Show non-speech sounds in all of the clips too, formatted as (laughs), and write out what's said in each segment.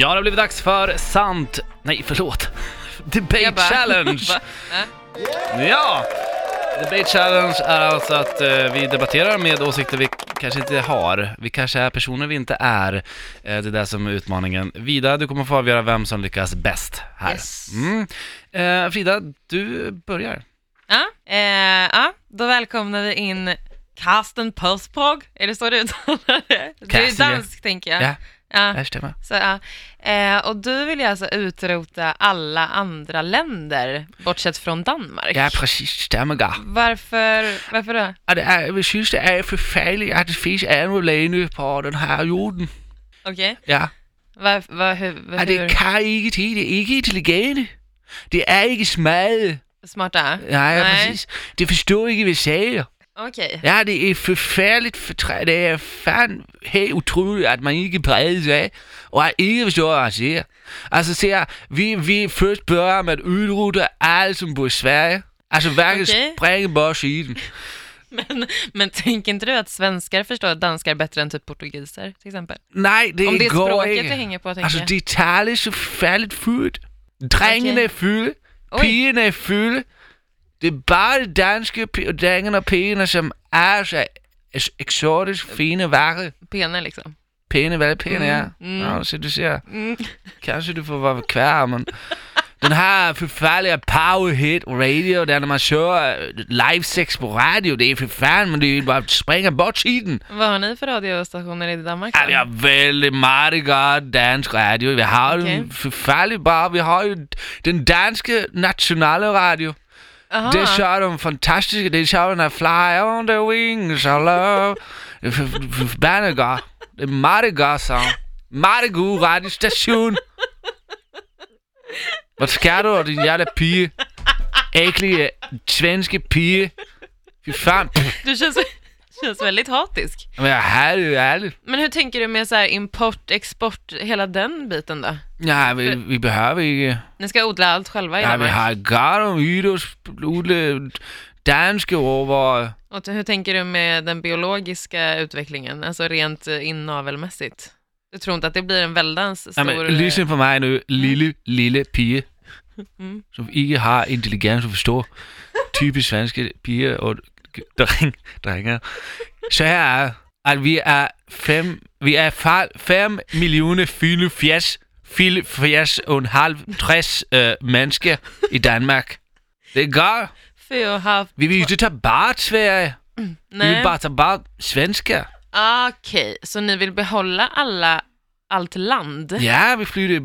Ja, det har blivit dags för sant... Nej, förlåt. (laughs) Debate bara, Challenge! (laughs) va? Äh? Ja! Debate Challenge är alltså att eh, vi debatterar med åsikter vi kanske inte har. Vi kanske är personer vi inte är. Eh, det är det som är utmaningen. Vida, du kommer få avgöra vem som lyckas bäst här. Yes. Mm. Eh, Frida, du börjar. Ja, eh, ja, då välkomnar vi in Carsten Persbrog. Är det så du uttalar det? Du är dansk, tänker jag. Ja, Ja, det stämmer. så, ja. Eh, och du vill ju alltså utrota alla andra länder, bortsett från Danmark. Ja, precis. Stämmer. Varför, varför då? Og det er, jeg synes, det er forfærdeligt, at det findes andre lande på den her jorden. Okej, Ja. var, var, hur, Og det hur kan ikke til, det er ikke intelligente. Det er ikke smarte. smarta? Nej, ja, Nej. præcis. Det forstår ikke, hvad jeg siger. Okej, Ja, det er forfærdeligt fortræ... Det er fandme helt utroligt, at man ikke breder sig af, og at ikke forstår, hvad jeg siger. Altså, ser vi, vi først bør med at udrute alt, som bor i Sverige. Altså, hverken Okej. springe på siden. (laughs) men, men tänker inte du att svenskar förstår danskar bättre än typ portugiser, till exempel? Nej, det Om det är går språket ikke. det hänger på, tänker Altså, jag. de taler så færdigt fuldt. Drengene Okay. fulde. Oj. Pigerne er fulde. Det er bare de danske pi- drengene og pigerne, som er så es- eksotisk fine, vackre. Pene liksom. Pæne, hvad pæne Mm, er. mm. Ja, så du ser, Mm. kanske du får vara kvar, men den här förfärliga power hit radio, där när man kör øh, live sex på radio, det är för fan, men det är ju bara att springa bort tiden. Vad har ni för radiostationer i Danmark? Ja, vi har väldigt meget godt dansk radio. Vi har Okay. jo forfærdeligt bare. Vi har jo den danske nationale radio. Aha. Det kör de fantastiska. Det kör den här Fly on the wings of love. Godt. Det är. Meget god radiostation. Vad ska du, din jävla pige? Äcklige svenske pige. Fy fan. Du känns, känns väldigt hatisk. Men jag härligt, härligt. Men hur tänker du med så här import, export, hela den biten då? Ja, vi, vi behöver ikke... Ni ska odla allt själva i Ja, vi Danmark. har godt ydersblodle danske råvarer. Och hur tänker du med den biologiska utvecklingen, alltså rent eh, inavelmässigt? Du tror inte att det blir en väldans stor... men, lyssna på mig nu, lille, lille pige, Mm. som ikke har intelligens at forstå typisk svenske piger og (laughs) dreng, drenge. Så her er, at vi er fem, vi er fa- fem millioner fylde fjers, fylde og en halv tres øh, mennesker i Danmark. Det er godt. Vi vil ikke tage bare til Sverige. Vi vil Nej. bare tage bare svensker. Okej, så ni vill behålla alla, allt land? Ja, vi flytter,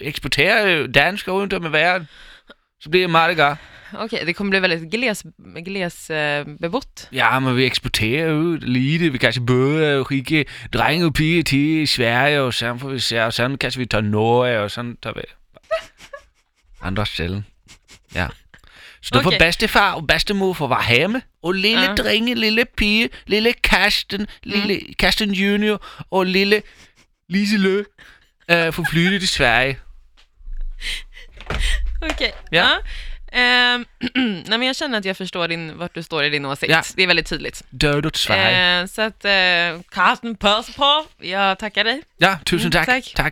eksporterer dansk rundt om i verden. Så bliver det meget Okej, det kommer bli väldigt gles, gles eh, bebott. Ja, men vi eksporterer ud lite. Vi kanskje både rike drenge og piger til Sverige, og sådan får vi se, og sådan kanskje vi tager Norge, og sådan tager vi (laughs) andre steder. Ja. Så får Okay. bedstefar og bedstemor for at være hjemme. Og lille Ja. drenge, lille pige, lille Karsten, lille Karsten Junior og lille Liselø øh, får flytte til Sverige. (laughs) Okej. Ja. Ja. Ehm, (clears throat) nej, men jag känner att jag förstår din, vart du står i din åsikt. Ja. Det är väldigt tydligt. Du til Sverige? Eh, så att, eh, Carsten Persson på, jag tackar dig. Ja, tusind Mm, tak. tak. tak.